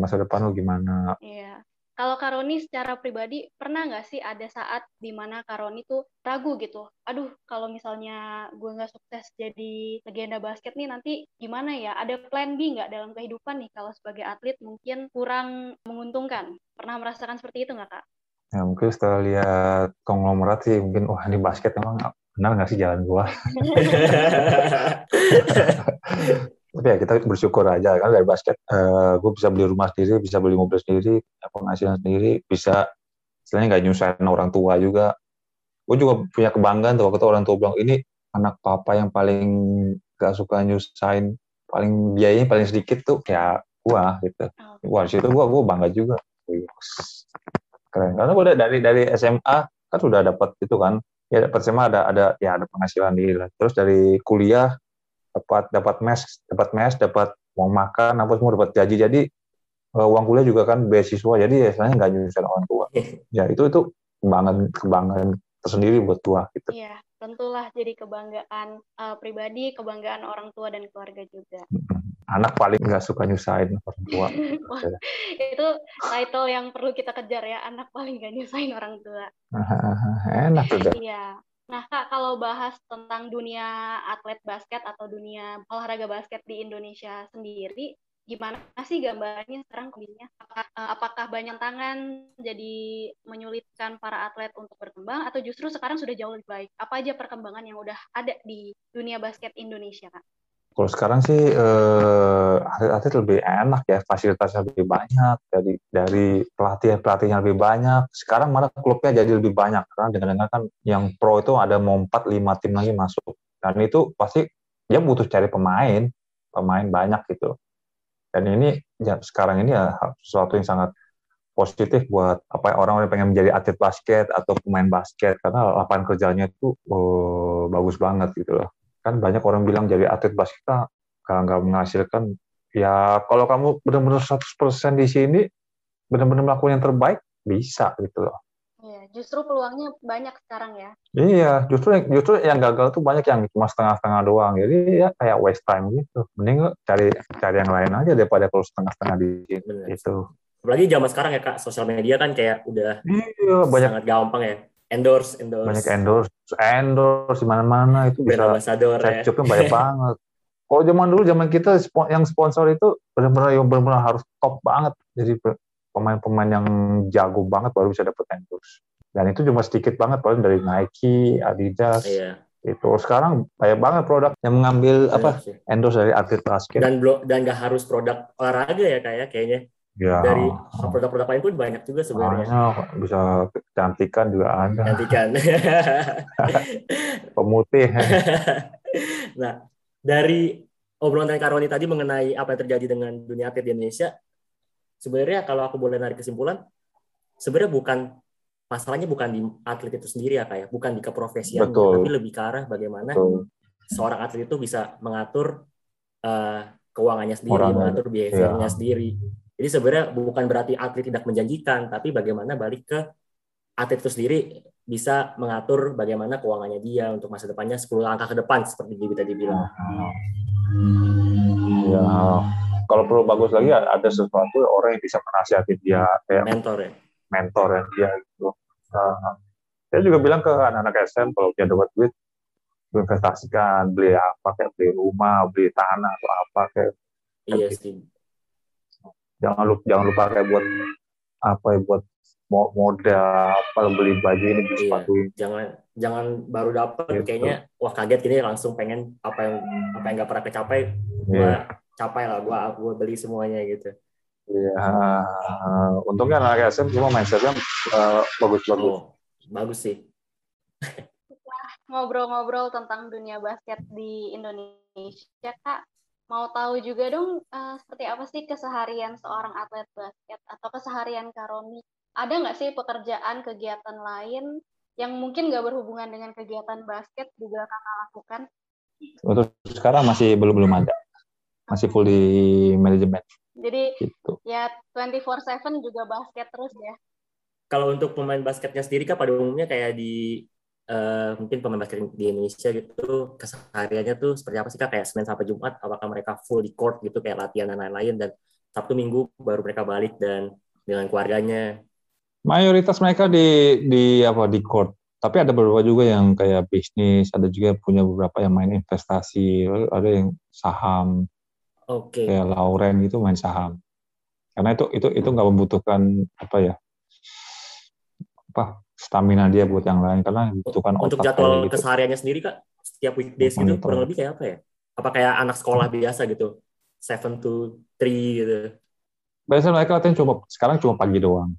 masa depan lu gimana? Iya. Kalau Karoni secara pribadi pernah nggak sih ada saat di mana Karoni tuh ragu gitu, aduh kalau misalnya gue nggak sukses jadi legenda basket nih nanti gimana ya? Ada plan B nggak dalam kehidupan nih kalau sebagai atlet mungkin kurang menguntungkan? Pernah merasakan seperti itu nggak kak? Ya mungkin setelah lihat konglomerat sih mungkin wah ini basket emang benar nggak sih jalan gua? (laughs) (laughs) tapi ya kita bersyukur aja kan dari basket. Uh, eh, gue bisa beli rumah sendiri bisa beli mobil sendiri penghasilan sendiri bisa istilahnya nggak nyusahin orang tua juga. Gue juga punya kebanggaan tuh waktu itu orang tua bilang ini anak papa yang paling gak suka nyusahin paling biayanya paling sedikit tuh kayak gue gitu. Wah situ gue gue bangga juga. Keren. Karena gue dari dari SMA kan sudah dapat itu kan. Ya dapat SMA ada ada ya ada penghasilan di terus dari kuliah dapat dapat mes dapat mes dapat uang makan apa semua dapat gaji. Jadi uh, uang kuliah juga kan beasiswa. Jadi ya sebenarnya nggak nyusahin orang tua. Ya itu itu kebanggaan kebanggaan tersendiri buat tua gitu. Iya tentulah jadi kebanggaan uh, pribadi kebanggaan orang tua dan keluarga juga. Anak paling nggak suka nyusahin orang tua. (laughs) Itu title yang perlu kita kejar ya. Anak paling nggak nyusahin orang tua. (laughs) Enak juga iya Nah, Kak, kalau bahas tentang dunia atlet basket atau dunia olahraga basket di Indonesia sendiri, gimana sih gambarnya sekarang kondisinya? Apakah, eh, apakah banyak tangan jadi menyulitkan para atlet untuk berkembang atau justru sekarang sudah jauh lebih baik? Apa aja perkembangan yang udah ada di dunia basket Indonesia, Kak? Kalau sekarang sih eh, atlet-atlet lebih enak ya, fasilitasnya lebih banyak dari dari pelatih pelatihnya lebih banyak. Sekarang malah klubnya jadi lebih banyak karena dengan kan yang pro itu ada mau empat lima tim lagi masuk dan itu pasti dia butuh cari pemain pemain banyak gitu. Dan ini ya sekarang ini ya sesuatu yang sangat positif buat apa orang yang pengen menjadi atlet basket atau pemain basket karena lapangan kerjanya itu oh, bagus banget gitu loh kan banyak orang bilang jadi atlet basket nggak nggak menghasilkan ya kalau kamu benar-benar 100% di sini benar-benar melakukan yang terbaik bisa gitu loh Iya, justru peluangnya banyak sekarang ya. Iya, justru justru yang gagal tuh banyak yang cuma setengah-setengah doang. Jadi ya kayak waste time gitu. Mending cari cari yang lain aja daripada kalau setengah-setengah di sini. Itu. Apalagi zaman sekarang ya kak, sosial media kan kayak udah iya, banyak, sangat gampang ya endorse endorse. Banyak endorse. Endorse di mana-mana itu bisa ambassador ya. banyak (laughs) banget. Kalau zaman dulu zaman kita yang sponsor itu benar-benar yang benar-benar harus top banget. Jadi pemain-pemain yang jago banget baru bisa dapat endorse. Dan itu cuma sedikit banget paling dari Nike Adidas. Iya. itu. Sekarang banyak banget produk yang mengambil banyak apa sih. endorse dari atlet basket. Dan dan nggak harus produk olahraga ya kayak ya, kayaknya Ya. Dari produk-produk lain pun banyak juga sebenarnya. Banyak, bisa kecantikan juga ada. Kecantikan. (laughs) Pemutih. (laughs) nah, dari obrolan dengan Karoni tadi mengenai apa yang terjadi dengan dunia atlet di Indonesia, sebenarnya kalau aku boleh narik kesimpulan, sebenarnya bukan masalahnya bukan di atlet itu sendiri ya kayak, ya. bukan di keprofesian, tapi lebih ke arah bagaimana Betul. seorang atlet itu bisa mengatur uh, keuangannya sendiri, Orang, mengatur behaviornya ya. sendiri jadi sebenarnya bukan berarti atlet tidak menjanjikan, tapi bagaimana balik ke atlet itu sendiri bisa mengatur bagaimana keuangannya dia untuk masa depannya 10 langkah ke depan seperti Gibi tadi bilang. Ya, kalau perlu bagus lagi ada sesuatu orang yang bisa menasihati dia kayak mentor ya. Mentor ya dia gitu. Uh, saya juga bilang ke anak-anak SM kalau dia dapat duit investasikan beli apa kayak beli rumah, beli tanah atau apa kayak Iya sih jangan lupa jangan lupa kayak buat apa ya buat modal apa beli baju ini beli iya, sepatu jangan jangan baru dapat gitu. kayaknya wah kaget gini langsung pengen apa yang apa yang nggak pernah kecapai gua yeah. capai lah gua gua beli semuanya gitu Iya, uh, (laughs) untungnya anak SM cuma mindsetnya uh, bagus-bagus. Oh, bagus sih. Ngobrol-ngobrol tentang dunia basket di Indonesia, Kak mau tahu juga dong uh, seperti apa sih keseharian seorang atlet basket atau keseharian Karoni? Ada nggak sih pekerjaan kegiatan lain yang mungkin nggak berhubungan dengan kegiatan basket juga kakak lakukan? Untuk sekarang masih belum belum ada, masih full di manajemen. Jadi gitu. ya 24/7 juga basket terus ya. Kalau untuk pemain basketnya sendiri kan pada umumnya kayak di uh, mungkin pemain basket di Indonesia gitu kesehariannya tuh seperti apa sih kak kayak Senin sampai Jumat apakah mereka full di court gitu kayak latihan dan lain-lain dan Sabtu Minggu baru mereka balik dan dengan keluarganya. Mayoritas mereka di di apa di court. Tapi ada beberapa juga yang kayak bisnis, ada juga punya beberapa yang main investasi, ada yang saham. Oke. Okay. Kayak Lauren gitu main saham. Karena itu itu itu nggak membutuhkan apa ya apa stamina dia buat yang lain karena membutuhkan untuk otak jadwal gitu. kesehariannya sendiri kak setiap weekdays gitu kurang lebih kayak apa ya? Apa kayak anak sekolah biasa gitu? Seven to three gitu. Biasanya mereka latihan cuma sekarang cuma pagi doang.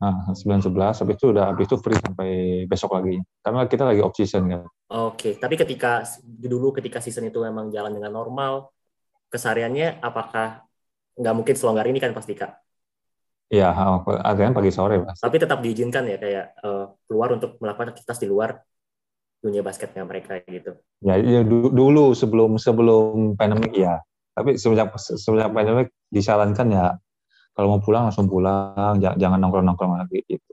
Nah, sembilan sebelas habis itu udah habis itu free sampai besok lagi. Karena kita lagi off season kan. Oke, okay. tapi ketika dulu ketika season itu memang jalan dengan normal, kesehariannya apakah nggak mungkin selonggar ini kan pasti kak? Iya, latihan pagi sore mas. Tapi tetap diizinkan ya kayak uh, keluar untuk melakukan aktivitas di luar dunia basketnya mereka gitu. Ya, ya dulu sebelum sebelum pandemi ya. Tapi semenjak semenjak pandemi disarankan ya kalau mau pulang langsung pulang, jangan nongkrong nongkrong lagi gitu.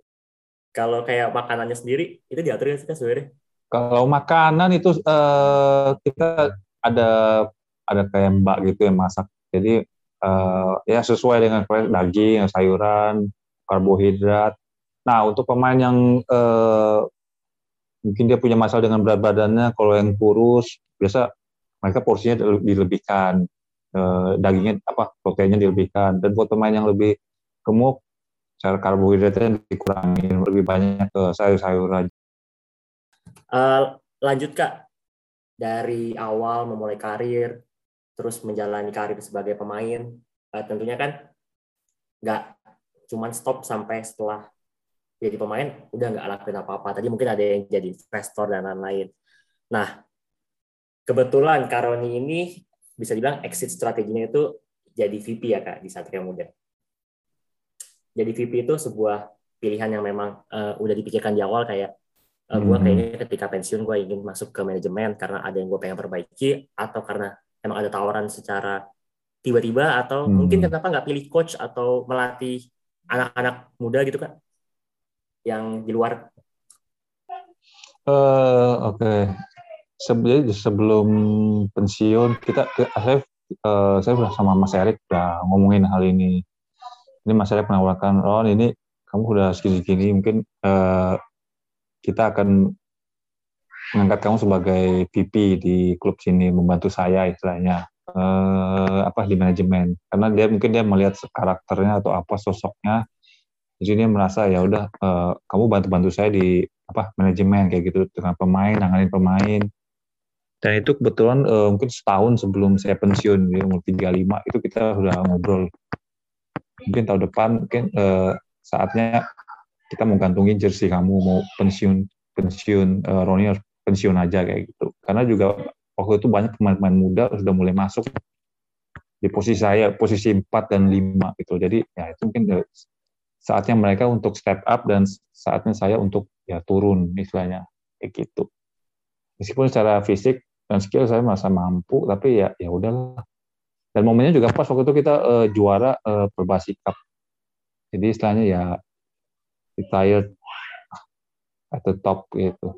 Kalau kayak makanannya sendiri itu diatur ya sih sebenarnya? Kalau makanan itu uh, kita ada ada kayak mbak gitu yang masak. Jadi uh, ya sesuai dengan daging, sayuran, karbohidrat. Nah untuk pemain yang uh, mungkin dia punya masalah dengan berat badannya kalau yang kurus biasa mereka porsinya dilebihkan. Eh, dagingnya apa proteinnya dilebihkan. Dan buat pemain yang lebih gemuk cara karbohidratnya dikurangi lebih banyak ke sayur-sayuran uh, lanjut kak. Dari awal memulai karir terus menjalani karir sebagai pemain uh, tentunya kan nggak cuman stop sampai setelah jadi pemain udah nggak lakuin apa-apa. Tadi mungkin ada yang jadi investor dan lain-lain. Nah, kebetulan Karoni ini bisa dibilang exit strateginya itu jadi VP ya kak di Satria Muda. Jadi VP itu sebuah pilihan yang memang uh, udah dipikirkan di awal kayak uh, gue kayaknya ketika pensiun gue ingin masuk ke manajemen karena ada yang gue pengen perbaiki atau karena emang ada tawaran secara tiba-tiba atau hmm. mungkin kenapa nggak pilih coach atau melatih anak-anak muda gitu kak? yang di luar? Uh, Oke, okay. sebelum sebelum pensiun kita, saya uh, saya sudah sama Mas Erik udah ngomongin hal ini. Ini Mas Erik menawarkan, oh ini kamu udah segini-gini, mungkin uh, kita akan mengangkat kamu sebagai VP di klub sini, membantu saya istilahnya uh, apa di manajemen. Karena dia mungkin dia melihat karakternya atau apa sosoknya jadi dia merasa ya udah uh, kamu bantu-bantu saya di apa manajemen kayak gitu dengan pemain nanganin pemain. Dan itu kebetulan uh, mungkin setahun sebelum saya pensiun di umur 35 itu kita sudah ngobrol. Mungkin tahun depan mungkin uh, saatnya kita mau gantungin jersey kamu mau pensiun pensiun uh, Roni harus pensiun aja kayak gitu. Karena juga waktu itu banyak pemain-pemain muda sudah mulai masuk di posisi saya posisi 4 dan 5 gitu. Jadi ya itu mungkin saatnya mereka untuk step up dan saatnya saya untuk ya turun istilahnya kayak gitu. Meskipun secara fisik dan skill saya merasa mampu tapi ya ya udahlah. Dan momennya juga pas waktu itu kita uh, juara uh, Perbasi Cup. Jadi istilahnya ya retired at the top gitu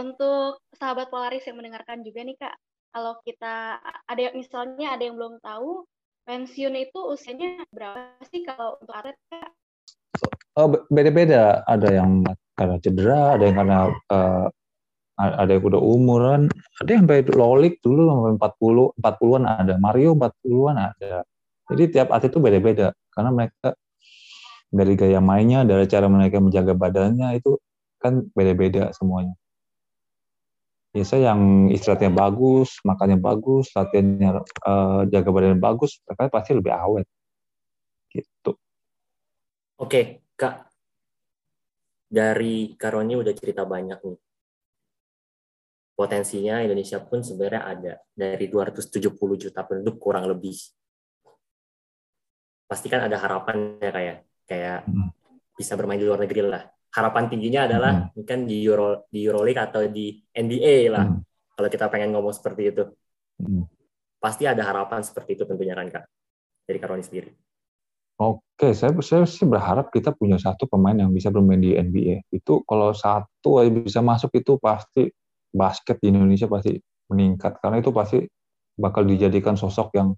untuk sahabat Polaris yang mendengarkan juga nih kak kalau kita ada misalnya ada yang belum tahu pensiun itu usianya berapa sih kalau untuk atlet kak? Oh, beda-beda. Ada yang karena cedera, ada yang karena uh, ada yang udah umuran, ada yang sampai lolik dulu sampai 40, 40-an ada, Mario 40-an ada. Jadi tiap atlet itu beda-beda karena mereka dari gaya mainnya, dari cara mereka menjaga badannya itu kan beda-beda semuanya biasa yang istirahatnya bagus, makannya bagus, latihannya uh, jaga badan bagus, mereka pasti lebih awet. Gitu. Oke, Kak. Dari Karoni udah cerita banyak nih. Potensinya Indonesia pun sebenarnya ada dari 270 juta penduduk kurang lebih. Pasti kan ada harapan ya kayak kayak hmm. bisa bermain di luar negeri lah harapan tingginya adalah hmm. kan di Euro di EuroLeague atau di NBA lah. Hmm. Kalau kita pengen ngomong seperti itu. Hmm. pasti ada harapan seperti itu tentunya kan Kak, dari Karoni sendiri. Oke, saya, saya sih berharap kita punya satu pemain yang bisa bermain di NBA. Itu kalau satu aja bisa masuk itu pasti basket di Indonesia pasti meningkat karena itu pasti bakal dijadikan sosok yang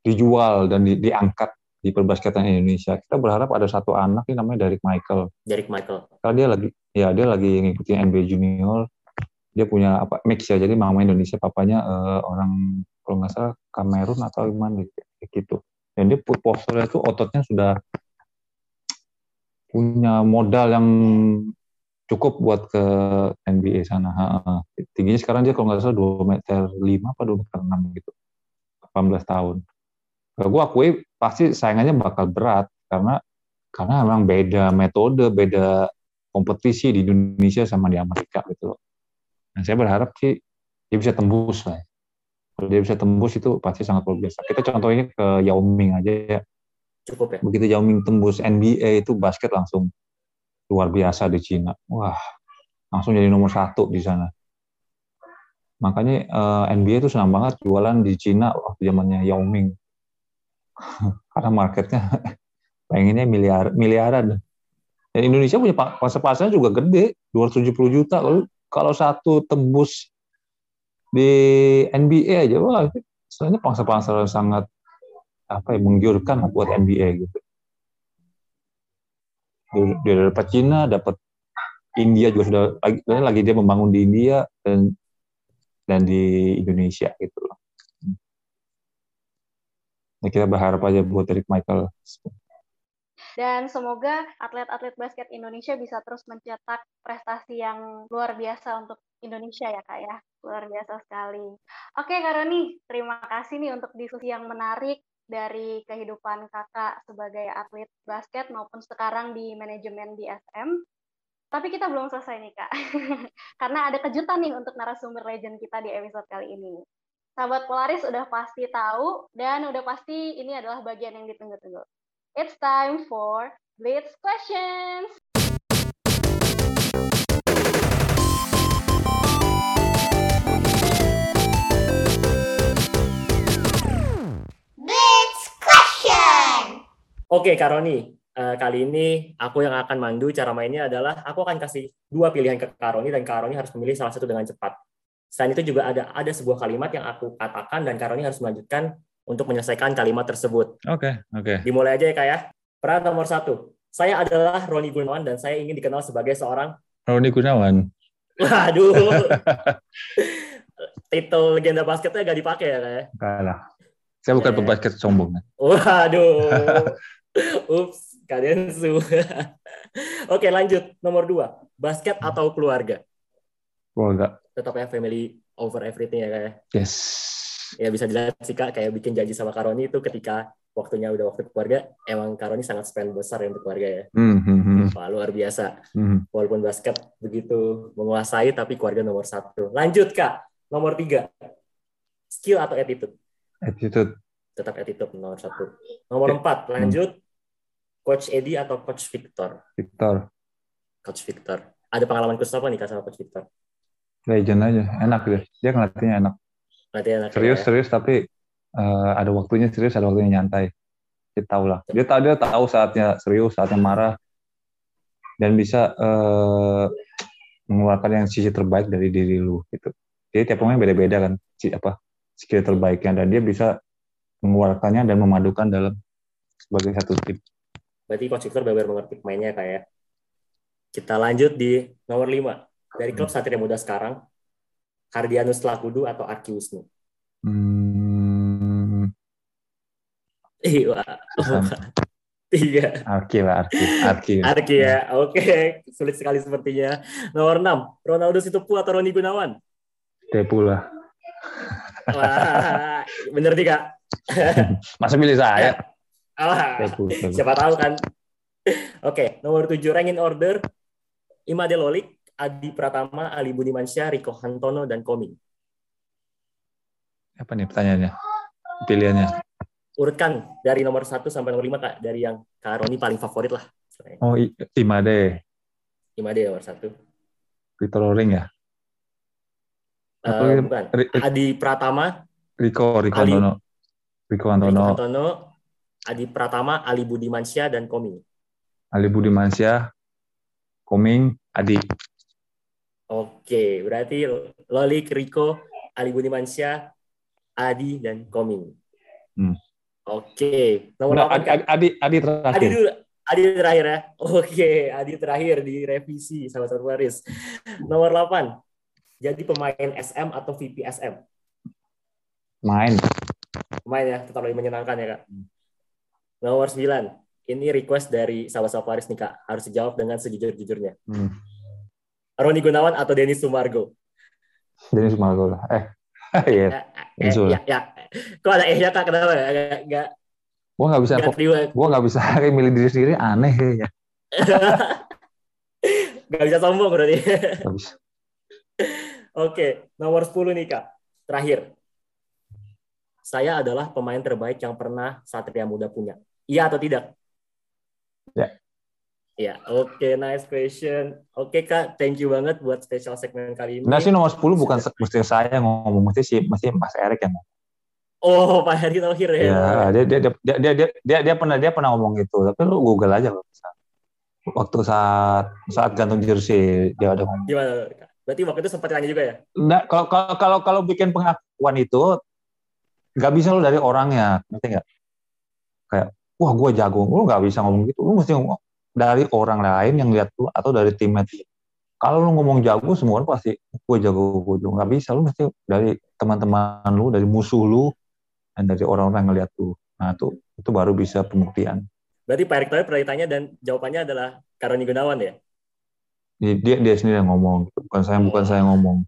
dijual dan di, diangkat di perbasketan Indonesia. Kita berharap ada satu anak ini namanya Derek Michael. Derek Michael. Karena dia lagi ya dia lagi ngikutin NBA Junior. Dia punya apa mix ya. Jadi mama Indonesia, papanya uh, orang kalau nggak salah Kamerun atau gimana gitu dan dia posturnya itu ototnya sudah punya modal yang cukup buat ke NBA sana. Tingginya sekarang dia kalau nggak salah 2 meter 5 apa 2 meter 6 gitu. 18 tahun. Gue akui pasti saingannya bakal berat karena karena memang beda metode, beda kompetisi di Indonesia sama di Amerika gitu loh. Dan saya berharap sih dia bisa tembus lah. Kalau dia bisa tembus itu pasti sangat luar biasa. Kita contohnya ke Yao Ming aja ya. Cukup ya. Begitu Yao Ming tembus NBA itu basket langsung luar biasa di Cina. Wah, langsung jadi nomor satu di sana. Makanya uh, eh, NBA itu senang banget jualan di Cina waktu zamannya Yao Ming. Karena marketnya (laughs) pengennya miliar miliaran. Dan Indonesia punya pasar-pasarnya juga gede, 270 juta. Kalau kalau satu tembus di NBA aja wah sebenarnya pangsa-pangsa sangat apa ya menggiurkan buat NBA gitu dia dapat Cina dapat India juga sudah lagi, lagi dia membangun di India dan dan di Indonesia gitu loh. Nah, kita berharap aja buat Eric Michael dan semoga atlet-atlet basket Indonesia bisa terus mencetak prestasi yang luar biasa untuk Indonesia ya Kak ya. Luar biasa sekali. Oke Kak Roni, terima kasih nih untuk diskusi yang menarik dari kehidupan kakak sebagai atlet basket maupun sekarang di manajemen di SM. Tapi kita belum selesai nih Kak. (laughs) Karena ada kejutan nih untuk narasumber legend kita di episode kali ini. Sahabat Polaris udah pasti tahu dan udah pasti ini adalah bagian yang ditunggu-tunggu. It's time for Blitz Questions. Blitz Question. Oke, Karoni. Uh, kali ini aku yang akan mandu. Cara mainnya adalah aku akan kasih dua pilihan ke Karoni dan Karoni harus memilih salah satu dengan cepat. Selain itu juga ada ada sebuah kalimat yang aku katakan dan Karoni harus melanjutkan untuk menyelesaikan kalimat tersebut. Oke, okay, oke. Okay. Dimulai aja ya kak ya. Peran nomor satu. Saya adalah Roni Gunawan dan saya ingin dikenal sebagai seorang Roni Gunawan. Waduh. (laughs) Titel legenda basketnya gak dipakai ya kak ya? Enggak Saya bukan pebasket sombong. Waduh. (laughs) Ups, kalian su. (laughs) Oke, lanjut. Nomor dua. Basket atau keluarga? Keluarga. Tetap ya family over everything ya kak ya? Yes. Ya bisa dilihat sih kak kayak bikin janji sama Karoni itu ketika waktunya udah waktu keluarga emang Karoni sangat spend besar ya untuk keluarga ya. Mm-hmm. Wah, luar biasa. Mm-hmm. walaupun basket begitu menguasai tapi keluarga nomor satu. Lanjut kak. Nomor tiga. Skill atau attitude? Attitude. Tetap attitude nomor satu. Nomor okay. empat lanjut. Coach Edi atau coach Victor? Victor. Coach Victor. Ada pengalaman khusus apa nih kak sama coach Victor legend aja enak deh dia ngelatihnya enak Latihan serius ya. serius tapi uh, ada waktunya serius ada waktunya nyantai kita tahu lah dia tahu dia tahu saatnya serius saatnya marah dan bisa uh, mengeluarkan yang sisi terbaik dari diri lu gitu jadi tiap pemain beda-beda kan si apa skill terbaiknya dan dia bisa mengeluarkannya dan memadukan dalam sebagai satu tim. Berarti Coach Victor benar-benar mengerti mainnya kayak. Ya? Kita lanjut di nomor 5. Dari klub Satria Muda sekarang, Hardianus Lakudu atau Arki Wisnu? Hmm. Iya. Tiga. (laughs) Arki lah, Arki. Arki. Arki ya, oke. Sulit sekali sepertinya. Nomor enam, Ronaldo Situpu atau Roni Gunawan? Tepu lah. Wah, bener nih kak. (laughs) Masa pilih saya? (laughs) Ah, siapa tahu kan. Oke, nomor tujuh, ranking order. Imade Lolik Adi Pratama, Ali Budimansyah, Riko Hantono, dan Koming. Apa nih pertanyaannya? Pilihannya? Urutkan dari nomor 1 sampai nomor 5, Kak. Dari yang Kak Roni paling favorit lah. Oh, Imade. Imade nomor 1. Victor Loring ya? Uh, bukan. Adi Pratama, Riko, Riko Ali. Antono. Riko Riko Antono, Antono, Adi Pratama, Ali Budimansyah, dan Koming. Ali Budimansyah, Koming, Adi. Oke, berarti Lolik, Riko, Ali Budimansyah, Adi, dan Koming. Hmm. Oke, nomor Udah, 8 Adi. Adi, Adi Adi terakhir. dulu, Adi terakhir ya. Oke, Adi terakhir di revisi sahabat Paris. Nomor 8. Jadi pemain SM atau VP SM? Main. Pemain ya, tetap lebih menyenangkan ya, Kak. Nomor 9. Ini request dari sahabat Paris nih, Kak. Harus dijawab dengan sejujur-jujurnya. Hmm. Roni Gunawan atau Denis Sumargo? Cuma gue lah. Eh, (laughs) iya. Eh, eh, Denis ya, ya. Kok ada eh ya, Kak? Kenapa? Gak, gak, Gue nggak bisa, gak gue nggak bisa (laughs) milih diri sendiri. Aneh ya. (laughs) gak bisa sombong berarti. Nggak bisa. Oke, nomor 10 nih Kak. Terakhir. Saya adalah pemain terbaik yang pernah Satria Muda punya. Iya atau tidak? Ya. Ya, oke, nice question. Oke Kak, thank you banget buat special segmen kali ini. Nah sih nomor 10 bukan mesti saya yang ngomong, mesti si mesti Mas Erik yang ngomong. Oh, Pak Heri Tauhir ya. Ya, dia dia dia dia dia, dia, dia, dia pernah dia pernah ngomong gitu, tapi lu Google aja kalau bisa. Waktu saat saat gantung jersey dia ada ngomong. Gimana? Kak? Berarti waktu itu sempat tanya juga ya? Nah, kalau kalau kalau kalau bikin pengakuan itu nggak bisa lu dari orangnya, ngerti nggak? Kayak wah gue jago, lu nggak bisa ngomong gitu, lu mesti ngomong dari orang lain yang lihat lu atau dari timnya. Kalau lu ngomong jago, semua orang pasti gue jago, gue jago. Nggak bisa, lu mesti dari teman-teman lu, dari musuh lu, dan dari orang-orang yang ngeliat lu. Nah itu itu baru bisa pembuktian. Berarti Pak Erick Thohir pernah ditanya dan jawabannya adalah Karoni Gunawan ya? Dia dia, sendiri yang ngomong, bukan saya bukan saya yang ngomong.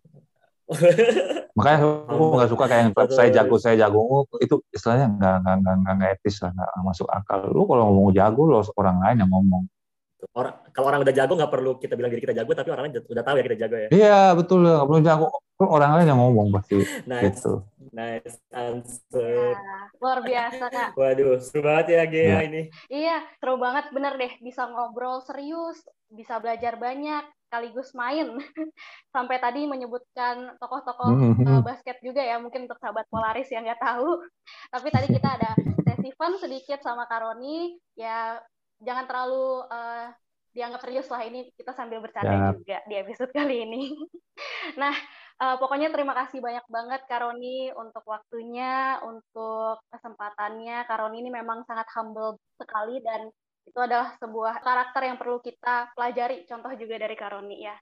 (laughs) Makanya aku nggak suka kayak yang saya jago, saya jago itu istilahnya nggak nggak nggak nggak nggak etis lah, nggak masuk akal. Lu kalau ngomong jago, lo orang lain yang ngomong. Orang kalau orang udah jago nggak perlu kita bilang diri kita jago, tapi orang lain udah tahu ya kita jago ya. Iya betul, nggak perlu jago. Orang lain yang ngomong pasti (laughs) Nice, gitu. nice answer. Nah, luar biasa kak. Waduh, seru banget ya Gea Iya. ini. Iya, seru banget bener deh. Bisa ngobrol serius, bisa belajar banyak, sekaligus main. (laughs) Sampai tadi menyebutkan tokoh-tokoh Mhm. uh, basket juga ya, mungkin untuk sahabat Polaris yang nggak tahu. Tapi tadi kita ada (laughs) sesi fun sedikit sama Karoni. Ya, jangan terlalu uh, dianggap serius lah ini kita sambil bercanda Siap. juga di episode (laughs) kali ini. nah, uh, pokoknya terima kasih banyak banget Karoni untuk waktunya, untuk kesempatannya. Karoni ini memang sangat humble sekali dan itu adalah sebuah karakter yang perlu kita pelajari. Contoh juga dari Karoni ya.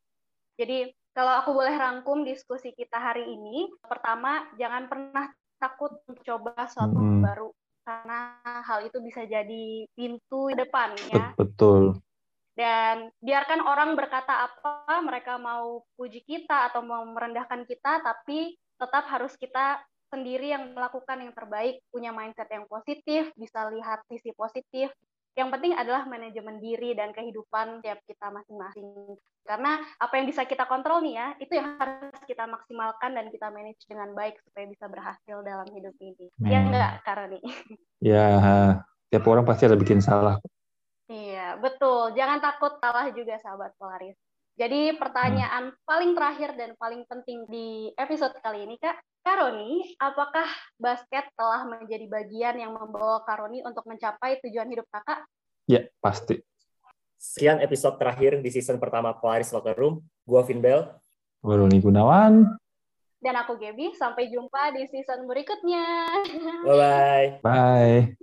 Jadi kalau aku boleh rangkum diskusi kita hari ini, pertama jangan pernah takut untuk coba sesuatu Mm-mm. baru karena hal itu bisa jadi pintu depan ya Betul. dan biarkan orang berkata apa mereka mau puji kita atau mau merendahkan kita tapi tetap harus kita sendiri yang melakukan yang terbaik punya mindset yang positif bisa lihat sisi positif yang penting adalah manajemen diri dan kehidupan tiap kita masing-masing karena apa yang bisa kita kontrol nih ya itu yang harus kita maksimalkan dan kita manage dengan baik supaya bisa berhasil dalam hidup ini ya Hmm. enggak Karoni Ya, tiap orang pasti ada bikin salah. Iya, betul. Jangan takut salah juga sahabat Polaris. Jadi pertanyaan paling terakhir dan paling penting di episode kali ini, Kak. Karoni, apakah basket telah menjadi bagian yang membawa Karoni untuk mencapai tujuan hidup kakak? Ya, pasti. Sekian episode terakhir di season pertama Polaris Locker Room. Gua Vin Bell. Gue Roni Gunawan. Dan aku Gaby, sampai jumpa di season berikutnya. Bye-bye. Bye.